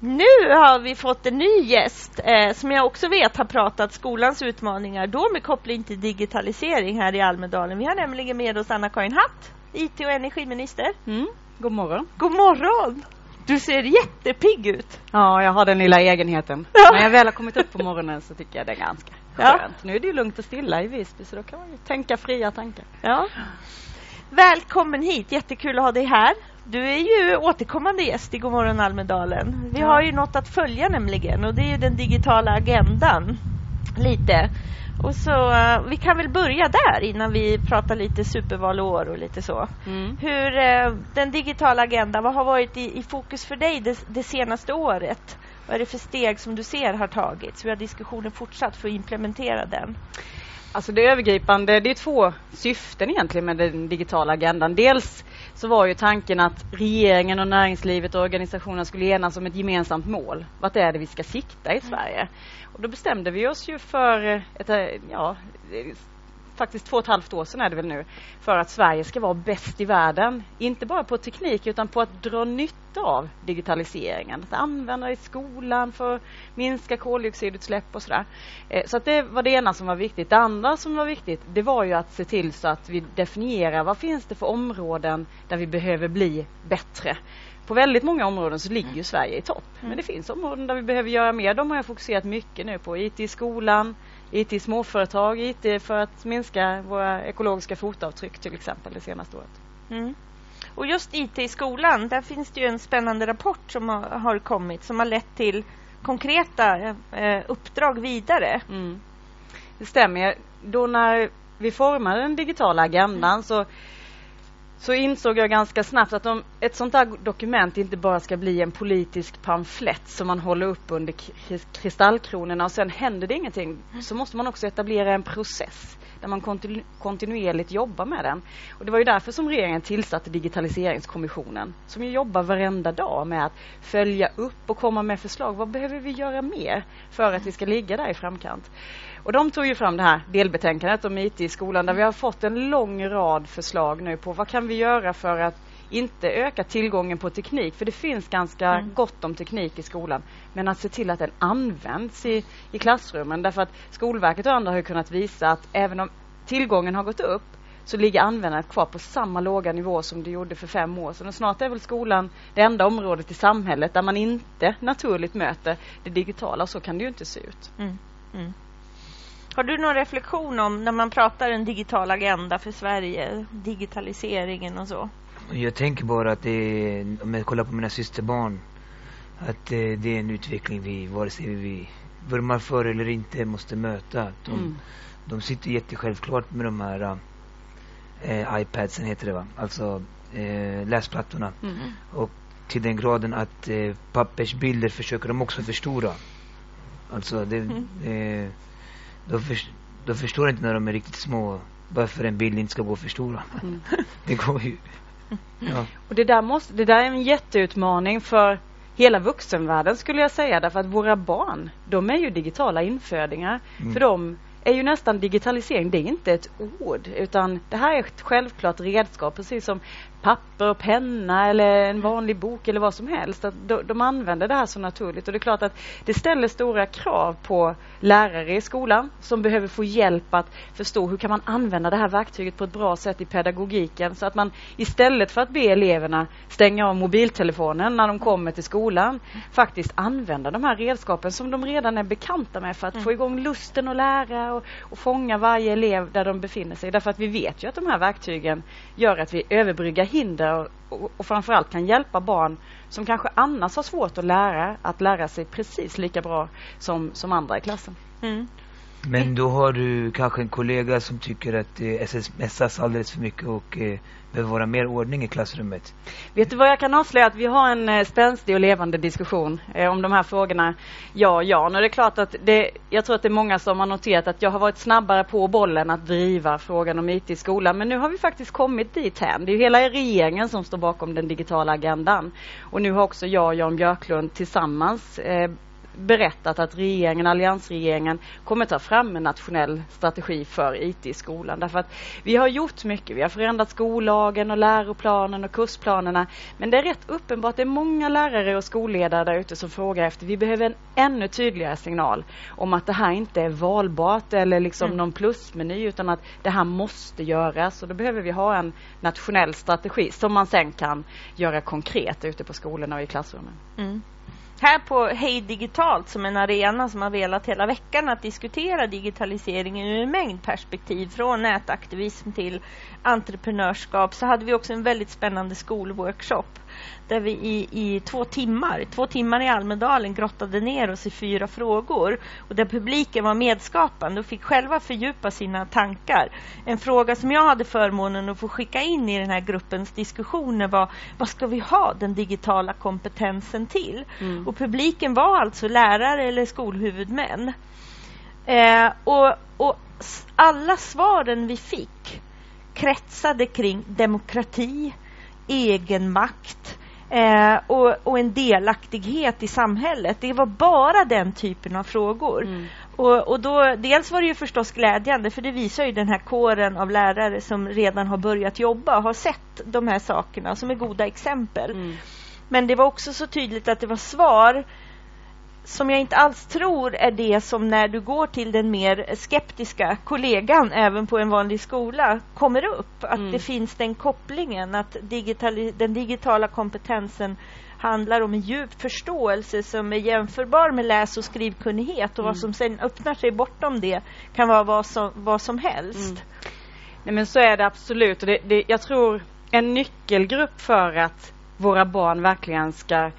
Nu har vi fått en ny gäst eh, som jag också vet har pratat skolans utmaningar, då med koppling till digitalisering här i Almedalen. Vi har nämligen med oss Anna-Karin Hatt, IT och energiminister. Mm. God morgon. God morgon! Du ser jättepigg ut. Ja, jag har den lilla egenheten. Ja. När jag väl har kommit upp på morgonen så tycker jag det är ganska ja. skönt. Nu är det lugnt och stilla i Visby så då kan man tänka fria tankar. Ja. Välkommen hit, jättekul att ha dig här. Du är ju återkommande gäst i Godmorgon Almedalen. Vi ja. har ju något att följa nämligen och det är den digitala agendan. Lite. Och så, uh, vi kan väl börja där innan vi pratar lite supervalår och lite så. Mm. Hur uh, Den digitala agendan, vad har varit i, i fokus för dig det, det, senaste året? Vad är det för steg som du ser har tagits? Hur har diskussionen fortsatt för att implementera den? Alltså det övergripande, det är två syften egentligen med den digitala agendan. Dels så var ju tanken att regeringen och näringslivet och organisationerna skulle enas om ett gemensamt mål. Vart är det vi ska sikta i Sverige? Och då bestämde vi oss ju för ett, ja, faktiskt två och ett halvt år sedan är det väl nu, för att Sverige ska vara bäst i världen. Inte bara på teknik utan på att dra nytta av digitaliseringen. Att använda det i skolan för att minska koldioxidutsläpp och sådär. Eh, så att det var det ena som var viktigt. Det andra som var viktigt, det var ju att se till så att vi definierar vad finns det för områden där vi behöver bli bättre på väldigt många områden så ligger ju Sverige i topp. Mm. Men det finns områden där vi behöver göra mer. De har jag fokuserat mycket nu på. IT i skolan, IT i småföretag, IT för att minska våra ekologiska fotavtryck till exempel det senaste året. Mm. Och just IT i skolan, där finns det ju en spännande rapport som har, har kommit som har lett till konkreta eh, uppdrag vidare. Mm. Det stämmer. Då när vi formade den digitala agendan mm. så så insåg jag ganska snabbt att om ett sånt här dokument inte bara ska bli en politisk pamflett som man håller upp under kristallkronorna och sen händer det ingenting så måste man också etablera en process där man kontinu kontinuerligt jobbar med den. Och Det var ju därför som regeringen tillsatte Digitaliseringskommissionen som ju jobbar varenda dag med att följa upp och komma med förslag. Vad behöver vi göra mer för att vi ska ligga där i framkant? Och de tog ju fram det här delbetänkandet om IT i skolan där vi har fått en lång rad förslag nu på vad kan vi göra för att inte öka tillgången på teknik, för det finns ganska mm. gott om teknik i skolan, men att se till att den används i, i klassrummen. Därför att Skolverket och andra har kunnat visa att även om tillgången har gått upp så ligger användandet kvar på samma låga nivå som det gjorde för fem år sedan. Och snart är väl skolan det enda området i samhället där man inte naturligt möter det digitala. Så kan det ju inte se ut. Mm. Mm. Har du någon reflektion om när man pratar en digital agenda för Sverige, digitaliseringen och så? Jag tänker bara att det om jag kollar på mina systerbarn, att det, det är en utveckling vi, vare sig vi vurmar för eller inte, måste möta. De, mm. de sitter jättesjälvklart med de här äh, iPadsen, heter det va? Alltså äh, läsplattorna. Mm. Och till den graden att äh, pappersbilder försöker de också förstora. Alltså det, mm. Då, för, då förstår inte när de är riktigt små varför en bild inte ska gå för stora. Mm. det går ju. Ja. Och det där, måste, det där är en jätteutmaning för hela vuxenvärlden skulle jag säga därför att våra barn, de är ju digitala infödingar. Mm. För dem är ju nästan digitalisering, det är inte ett ord utan det här är ett självklart redskap precis som papper och penna eller en vanlig bok eller vad som helst. Att de, de använder det här så naturligt och det är klart att det ställer stora krav på lärare i skolan som behöver få hjälp att förstå hur kan man använda det här verktyget på ett bra sätt i pedagogiken så att man istället för att be eleverna stänga av mobiltelefonen när de kommer till skolan faktiskt använda de här redskapen som de redan är bekanta med för att mm. få igång lusten att lära och, och fånga varje elev där de befinner sig. Därför att vi vet ju att de här verktygen gör att vi överbryggar hinder och, och framförallt kan hjälpa barn som kanske annars har svårt att lära att lära sig precis lika bra som, som andra i klassen. Mm. Men då har du kanske en kollega som tycker att det smsas alldeles för mycket och eh, behöver vara mer ordning i klassrummet. Vet du vad jag kan avslöja? Att vi har en eh, spänstig och levande diskussion eh, om de här frågorna. Ja, ja. Det är klart att det, jag tror att det är många som har noterat att jag har varit snabbare på bollen att driva frågan om IT i skolan. Men nu har vi faktiskt kommit dit hän. Det är hela regeringen som står bakom den digitala agendan. Och nu har också jag och Jan Björklund tillsammans eh, berättat att regeringen, alliansregeringen, kommer ta fram en nationell strategi för IT i skolan. Därför att vi har gjort mycket. Vi har förändrat skollagen och läroplanen och kursplanerna. Men det är rätt uppenbart att det är många lärare och skolledare där ute som frågar efter. Vi behöver en ännu tydligare signal om att det här inte är valbart eller liksom mm. någon plusmeny utan att det här måste göras. Och då behöver vi ha en nationell strategi som man sen kan göra konkret ute på skolorna och i klassrummen. Mm. Här på Hej Digitalt, som en arena som har velat hela veckan att diskutera digitaliseringen ur en mängd perspektiv, från nätaktivism till entreprenörskap, så hade vi också en väldigt spännande skolworkshop där vi i, i två timmar, två timmar i Almedalen grottade ner oss i fyra frågor och där publiken var medskapande och fick själva fördjupa sina tankar. En fråga som jag hade förmånen att få skicka in i den här gruppens diskussioner var vad ska vi ha den digitala kompetensen till? Mm. Och publiken var alltså lärare eller skolhuvudmän. Eh, och, och alla svaren vi fick kretsade kring demokrati, egenmakt eh, och, och, en delaktighet i samhället. Det var bara den typen av frågor. Mm. Och, och, då, dels var det ju förstås glädjande för det visar ju den här kåren av lärare som redan har börjat jobba och har sett de här sakerna som är goda exempel. Mm. Men det var också så tydligt att det var svar som jag inte alls tror är det som när du går till den mer skeptiska kollegan även på en vanlig skola kommer upp. Att mm. det finns den kopplingen att digitali den digitala kompetensen handlar om en djup förståelse som är jämförbar med läs och skrivkunnighet och mm. vad som sen öppnar sig bortom det kan vara vad som, vad som helst. Mm. Nej men så är det absolut och det, det, jag tror en nyckelgrupp för att våra barn verkligen ska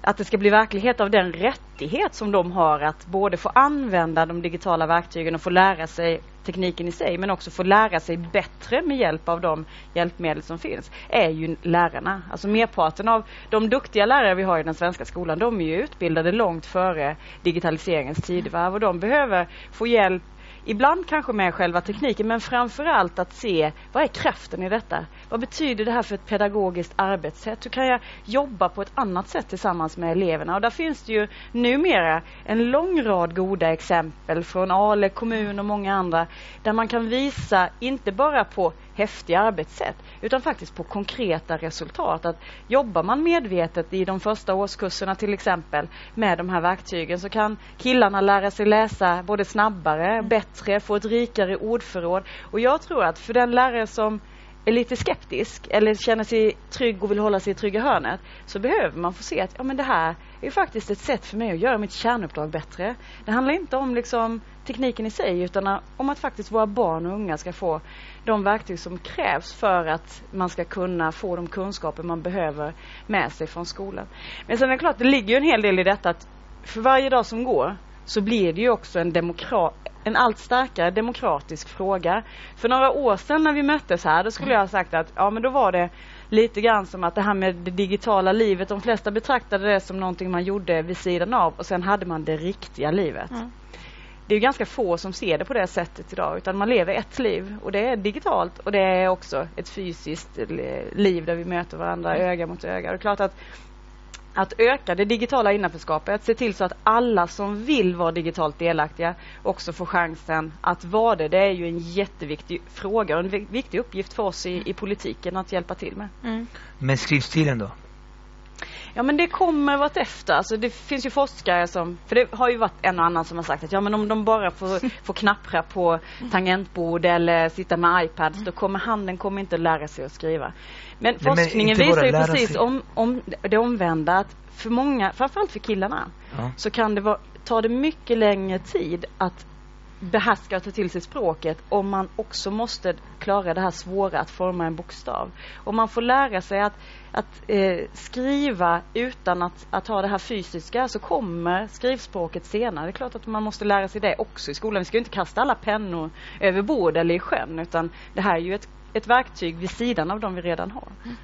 att det ska bli verklighet av den rättighet som de har att både få använda de digitala verktygen och få lära sig tekniken i sig men också få lära sig bättre med hjälp av de hjälpmedel som finns är ju lärarna. Alltså merparten av de duktiga lärare vi har i den svenska skolan de är ju utbildade långt före digitaliseringens tidevarv och de behöver få hjälp Ibland kanske med själva tekniken men framförallt att se vad är kraften i detta? Vad betyder det här för ett pedagogiskt arbetssätt? Hur kan jag jobba på ett annat sätt tillsammans med eleverna? Och där finns det ju numera en lång rad goda exempel från Ale kommun och många andra där man kan visa inte bara på häftiga arbetssätt utan faktiskt på konkreta resultat. Att jobbar man medvetet i de första årskurserna till exempel med de här verktygen så kan killarna lära sig läsa både snabbare, mm. bättre, få ett rikare ordförråd. Och jag tror att för den lärare som är lite skeptisk eller känner sig trygg och vill hålla sig i trygga hörnet så behöver man få se att ja, men det här är faktiskt ett sätt för mig att göra mitt kärnuppdrag bättre. Det handlar inte om liksom tekniken i sig utan om att faktiskt våra barn och unga ska få de verktyg som krävs för att man ska kunna få de kunskaper man behöver med sig från skolan. Men sen är det klart, det ligger ju en hel del i detta att för varje dag som går så blir det ju också en, demokra en allt starkare demokratisk fråga. För några år sedan när vi möttes här, då skulle jag ha sagt att ja men då var det lite grann som att det här med det digitala livet, de flesta betraktade det som någonting man gjorde vid sidan av och sen hade man det riktiga livet. Mm det är ganska få som ser det på det sättet idag utan man lever ett liv och det är digitalt och det är också ett fysiskt liv där vi möter varandra mm. öga mot öga. Det är klart att att öka det digitala innanförskapet, att se till så att alla som vill vara digitalt delaktiga också får chansen att vara det. Det är ju en jätteviktig fråga och en viktig uppgift för oss i, i politiken att hjälpa till med. Mm. Men skrivstilen då? Ja men det kommer vartefter. Alltså det finns ju forskare som, för det har ju varit en och annan som har sagt att ja men om de bara får, får knappra på tangentbord eller sitta med iPads då kommer handen kommer inte lära sig att skriva. Men Nej, forskningen men visar ju precis om, om det omvända att för många, framförallt för killarna, ja. så kan det vara, ta det mycket längre tid att behärska och ta till sig språket om man också måste klara det här svåra att forma en bokstav. Om man får lära sig att, att eh, skriva utan att, att ha det här fysiska så kommer skrivspråket senare. Det är klart att man måste lära sig det också i skolan. Vi ska inte kasta alla pennor över bord eller i sjön utan det här är ju ett, ett verktyg vid sidan av de vi redan har. Mm.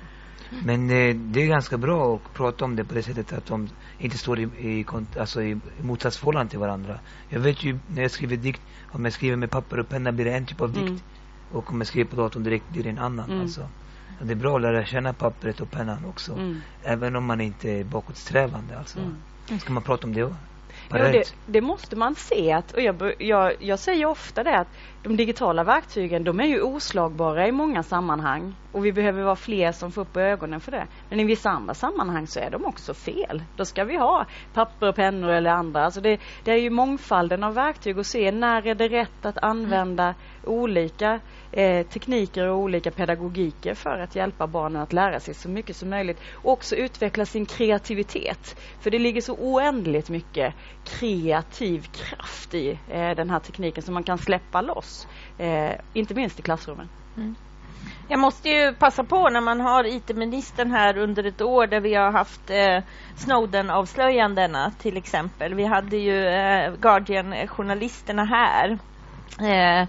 Men eh, det är ganska bra att prata om det på det sättet att de inte står i, i, alltså i motsatsförhållande till varandra. Jag vet ju när jag skriver dikt, om jag skriver med papper och penna blir det en typ av dikt. Mm. Och om jag skriver på datorn direkt blir det en annan. Mm. Alltså. Det är bra att lära känna pappret och pennan också. Mm. Även om man inte är bakåtsträvande. Alltså. Mm. Ska man prata om det också? Jo, det, det, måste man se. Att, och jag, jag, jag säger ofta det att de digitala verktygen de är ju oslagbara i många sammanhang och vi behöver vara fler som får upp ögonen för det. Men i vissa andra sammanhang så är de också fel. Då ska vi ha papper och pennor eller andra. Alltså det, det är ju mångfalden av verktyg och se när är det rätt att använda mm. olika eh, tekniker och olika pedagogiker för att hjälpa barnen att lära sig så mycket som möjligt. Och också utveckla sin kreativitet. För det ligger så oändligt mycket kreativ kraft i eh, den här tekniken som man kan släppa loss. Eh, inte minst i klassrummen. Mm. Jag måste ju passa på när man har IT-ministern här under ett år där vi har haft eh, Snowden-avslöjandena till exempel. Vi hade ju eh, Guardian-journalisterna här. Eh,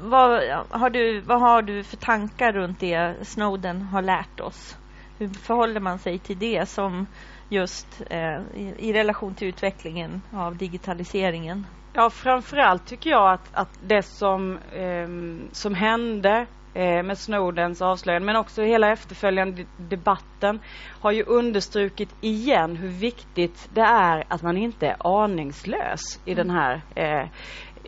vad, har du, vad har du för tankar runt det Snowden har lärt oss? Hur förhåller man sig till det som just eh, i, i, relation till utvecklingen av digitaliseringen? Ja, framförallt tycker jag att, att det som, eh, som hände eh, med Snowdens avslöjande men också hela efterföljande debatten har ju understrukit igen hur viktigt det är att man inte är aningslös i den här eh,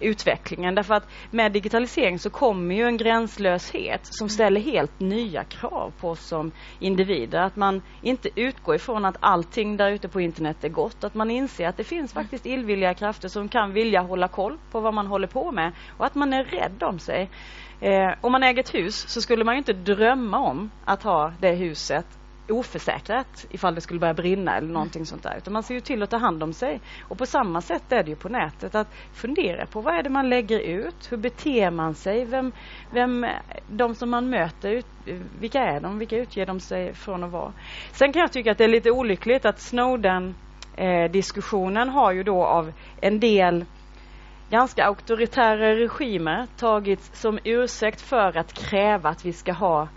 utvecklingen. Därför att med digitalisering så kommer ju en gränslöshet som ställer helt nya krav på oss som individer. Att man inte utgår ifrån att allting där ute på internet är gott. Att man inser att det finns faktiskt illvilliga krafter som kan vilja hålla koll på vad man håller på med och att man är rädd om sig. Eh, om man äger ett hus så skulle man inte drömma om att ha det huset oförsäkrat ifall det skulle börja brinna eller någonting sånt där. Utan man ser ju till att ta hand om sig. Och på samma sätt är det ju på nätet att fundera på vad är det man lägger ut? Hur beter man sig? Vem, vem de som man möter, vilka är de? Vilka utger de sig från att vara? Sen kan jag tycka att det är lite olyckligt att Snowden eh, diskussionen har ju då av en del ganska auktoritära regimer tagits som ursäkt för att kräva att vi ska ha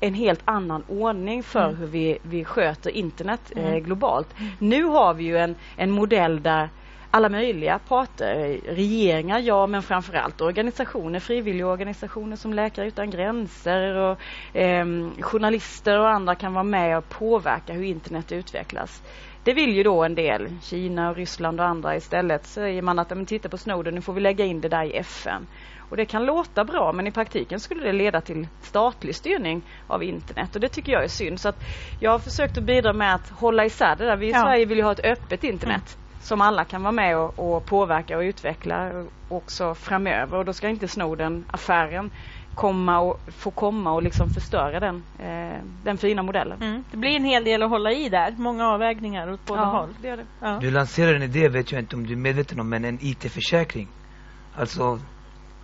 en helt annan ordning för mm. hur vi, vi sköter internet eh, mm. globalt. Mm. Nu har vi ju en, en modell där alla möjliga parter, regeringar ja men framförallt organisationer, frivilliga organisationer som Läkare utan gränser och eh, journalister och andra kan vara med och påverka hur internet utvecklas. Det vill ju då en del, Kina, och Ryssland och andra istället säger man att men titta på Snowden, nu får vi lägga in det där i FN. Och det kan låta bra men i praktiken skulle det leda till statlig styrning av internet och det tycker jag är synd. Så att jag har försökt att bidra med att hålla isär det där. Vi i ja. Sverige vill ju ha ett öppet internet mm. som alla kan vara med och, och påverka och utveckla också framöver och då ska inte Snowden-affären komma och få komma och liksom förstöra den, eh, den fina modellen. Mm. Det blir en hel del att hålla i där. Många avvägningar åt båda ja, håll. Det det. Ja. Du lanserar en idé, vet jag inte om du är medveten om, men en IT-försäkring. Alltså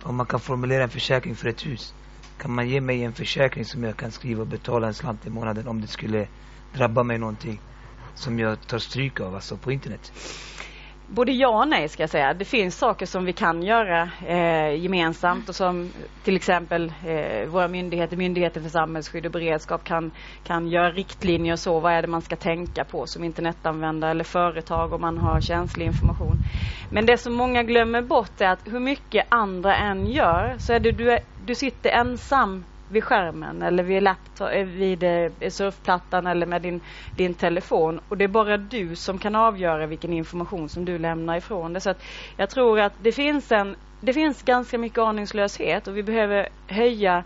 om man kan formulera en försäkring för ett hus. Kan man ge mig en försäkring som jag kan skriva och betala en slant i månaden om det skulle drabba mig någonting som jag tar stryk av, alltså på internet? Både ja och nej ska jag säga. Det finns saker som vi kan göra eh, gemensamt och som till exempel eh, våra myndigheter, Myndigheten för samhällsskydd och beredskap kan, kan göra riktlinjer och så. Vad är det man ska tänka på som internetanvändare eller företag om man har känslig information. Men det som många glömmer bort är att hur mycket andra än gör så är det du, du sitter ensam vid skärmen eller vid, laptop, eh, vid eh, surfplattan eller med din, din telefon. Och det är bara du som kan avgöra vilken information som du lämnar ifrån dig. Så att jag tror att det finns, en, det finns ganska mycket aningslöshet och vi behöver höja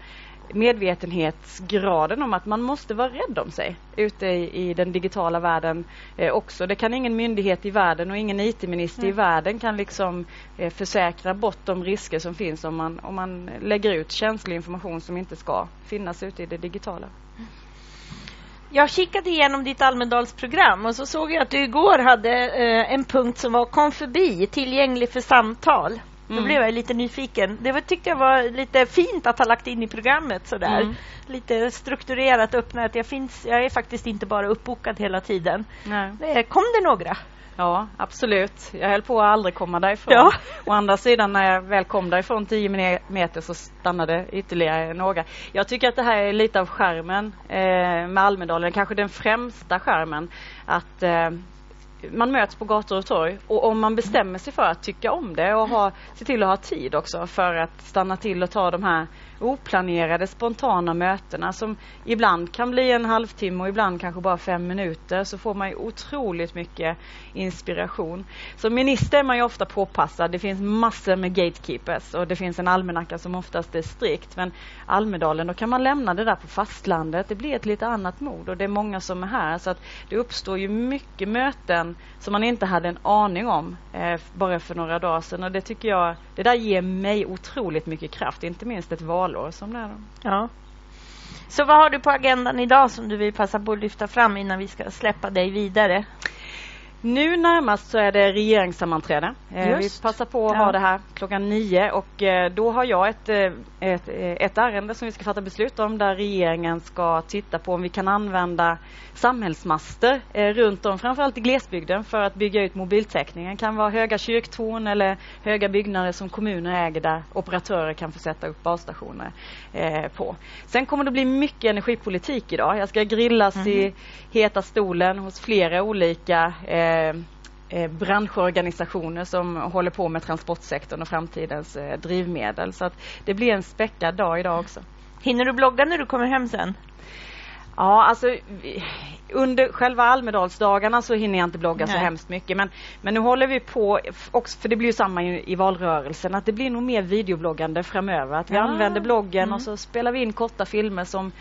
medvetenhetsgraden om att man måste vara rädd om sig ute i, i den digitala världen eh, också. Det kan ingen myndighet i världen och ingen IT-minister mm. i världen kan liksom eh, försäkra bort de risker som finns om man, om man lägger ut känslig information som inte ska finnas ute i det digitala. Jag kikade igenom ditt Almedalsprogram och så såg jag att du igår hade eh, en punkt som var kom förbi, tillgänglig för samtal. Mm. Då blev jag lite nyfiken. Det var, tyckte jag var lite fint att ha lagt in i programmet sådär. Mm. Lite strukturerat öppnat. Jag, finns, jag är faktiskt inte bara uppbokad hela tiden. Nej. Kom det några? Ja, absolut. Jag höll på att aldrig komma därifrån. Ja. Å andra sidan när jag väl kom därifrån 10 meter så stannade ytterligare några. Jag tycker att det här är lite av skärmen eh, med Almedalen, kanske den främsta skärmen. Att eh, man möts på gator och torg och om man bestämmer sig för att tycka om det och ha, se till att ha tid också för att stanna till och ta de här oplanerade spontana mötena som ibland kan bli en halvtimme och ibland kanske bara fem minuter så får man ju otroligt mycket inspiration. Som minister är man ju ofta påpassad. Det finns massor med gatekeepers och det finns en almanacka som oftast är strikt men Almedalen, då kan man lämna det där på fastlandet. Det blir ett lite annat mod och det är många som är här så att det uppstår ju mycket möten som man inte hade en aning om eh, bara för några dagar sedan och det tycker jag, det där ger mig otroligt mycket kraft, inte minst ett valår som det är. Ja. Så vad har du på agendan idag som du vill passa på att lyfta fram innan vi ska släppa dig vidare? Nu närmast så är det regeringssammanträde. Eh, vi passar på att ja. ha det här klockan nio och eh, då har jag ett, eh, ett, ett ärende som vi ska fatta beslut om där regeringen ska titta på om vi kan använda samhällsmaster runt om, framförallt i glesbygden, för att bygga ut mobiltäckningen. Det kan vara höga kyrktorn eller höga byggnader som kommuner äger där operatörer kan få sätta upp basstationer på. Sen kommer det bli mycket energipolitik idag. Jag ska grillas mm. i heta stolen hos flera olika branschorganisationer som håller på med transportsektorn och framtidens eh, drivmedel. Så att det blir en späckad dag idag också. Hinner du blogga när du kommer hem sen? Ja, alltså under själva Almedalsdagarna så hinner jag inte blogga Nej. så hemskt mycket. Men, men nu håller vi på, också, för det blir ju samma i, i valrörelsen, att det blir nog mer videobloggande framöver. Att vi ja. använder bloggen mm. och så spelar vi in korta filmer som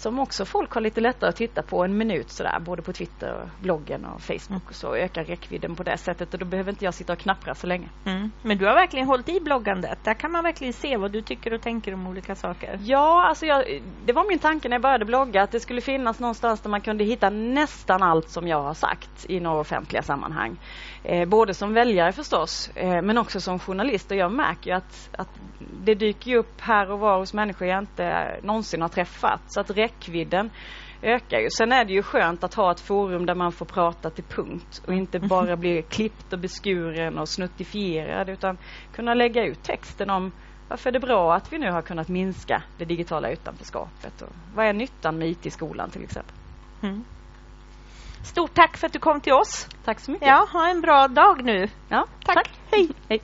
som också folk har lite lättare att titta på en minut sådär, både på Twitter, och bloggen och Facebook och så ökar räckvidden på det sättet och då behöver inte jag sitta och knappra så länge. Mm. Men du har verkligen hållit i bloggandet. Där kan man verkligen se vad du tycker och tänker om olika saker. Ja, alltså jag, det var min tanke när jag började blogga att det skulle finnas någonstans där man kunde hitta nästan allt som jag har sagt i några offentliga sammanhang. Eh, både som väljare förstås, eh, men också som journalist och jag märker ju att, att det dyker upp här och var hos människor jag inte någonsin har träffat. Så att räckvidden ökar ju. Sen är det ju skönt att ha ett forum där man får prata till punkt och inte bara bli klippt och beskuren och snuttifierad utan kunna lägga ut texten om varför är det bra att vi nu har kunnat minska det digitala utanförskapet och vad är nyttan med IT i skolan till exempel. Mm. Stort tack för att du kom till oss. Tack så mycket. Ja, ha en bra dag nu. Ja, tack. tack. Hej. Hej.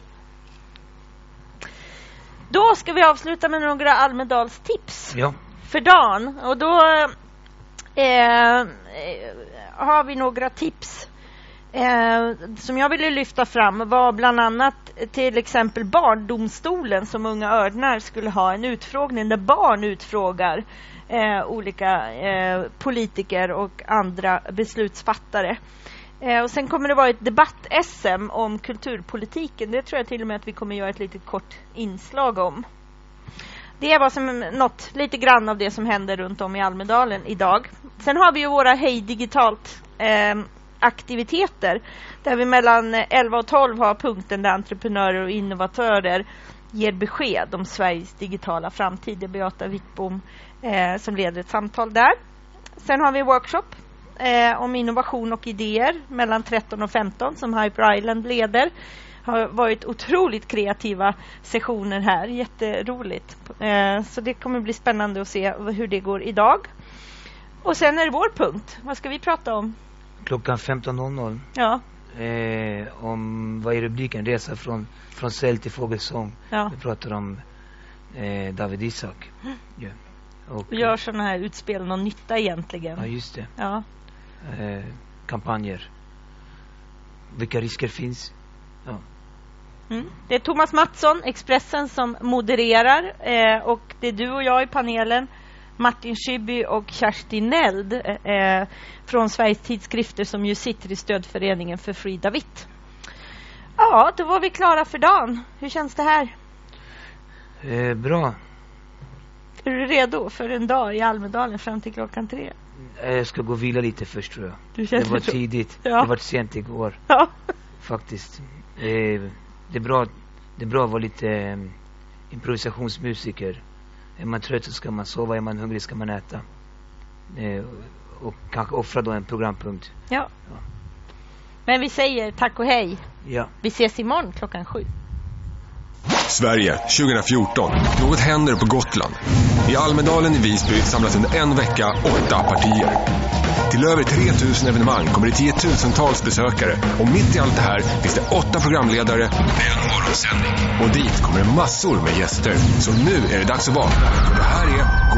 Då ska vi avsluta med några Almedalstips ja för dagen. Och då eh, har vi några tips eh, som jag ville lyfta fram var bland annat till exempel Barndomstolen som Unga Örnar skulle ha en utfrågning där barn utfrågar eh, olika eh, politiker och andra beslutsfattare. Eh, och sen kommer det vara ett debatt-SM om kulturpolitiken. Det tror jag till och med att vi kommer göra ett litet kort inslag om. Det är som något lite grann av det som händer runt om i Almedalen idag. Sen har vi ju våra Hej Digitalt eh, aktiviteter där vi mellan 11 och 12 har punkten där entreprenörer och innovatörer ger besked om Sveriges digitala framtid. Det är Beata Wittbom eh, som leder ett samtal där. Sen har vi workshop eh, om innovation och idéer mellan 13 och 15 som Hyper Island leder har varit otroligt kreativa sessioner här. Jätteroligt. Eh, så det kommer bli spännande att se hur det går idag. Och sen är det vår punkt. Vad ska vi prata om? Klockan 15.00. Ja. Eh, om, vad är rubriken? Resa från, från cell till fågelsång. Ja. Vi pratar om eh, David Isak. Mm. Yeah. Och, gör sådana här utspel någon nytta egentligen? Ja, just det. Ja. Eh, kampanjer. Vilka risker finns? Ja. Mm. Det är Thomas Mattsson, Expressen, som modererar eh, och det är du och jag i panelen. Martin Schibbye och Kerstin Neld eh, från Sveriges tidskrifter som ju sitter i stödföreningen för Frida Witt. Ja, då var vi klara för dagen. Hur känns det här? Eh, bra. Är du redo för en dag i Almedalen fram till klockan tre? Eh, jag ska gå och vila lite först tror jag. Du det var tidigt. Ja. Det var sent igår. Ja. Faktiskt. Eh, det, är bra, det är bra att vara lite eh, improvisationsmusiker. Är man trött så ska man sova, är man hungrig ska man äta. Eh, och kanske offra då en programpunkt. Ja. ja. Men vi säger tack och hej. Ja. Vi ses imorgon klockan sju. Sverige 2014. Något händer på Gotland. I Almedalen i Visby samlas under en vecka åtta partier. Till över 3000 evenemang kommer det tiotusentals besökare. Och mitt i allt det här finns det åtta programledare med en morgonsändning. Och dit kommer det massor med gäster. Så nu är det dags att vakna. För det här är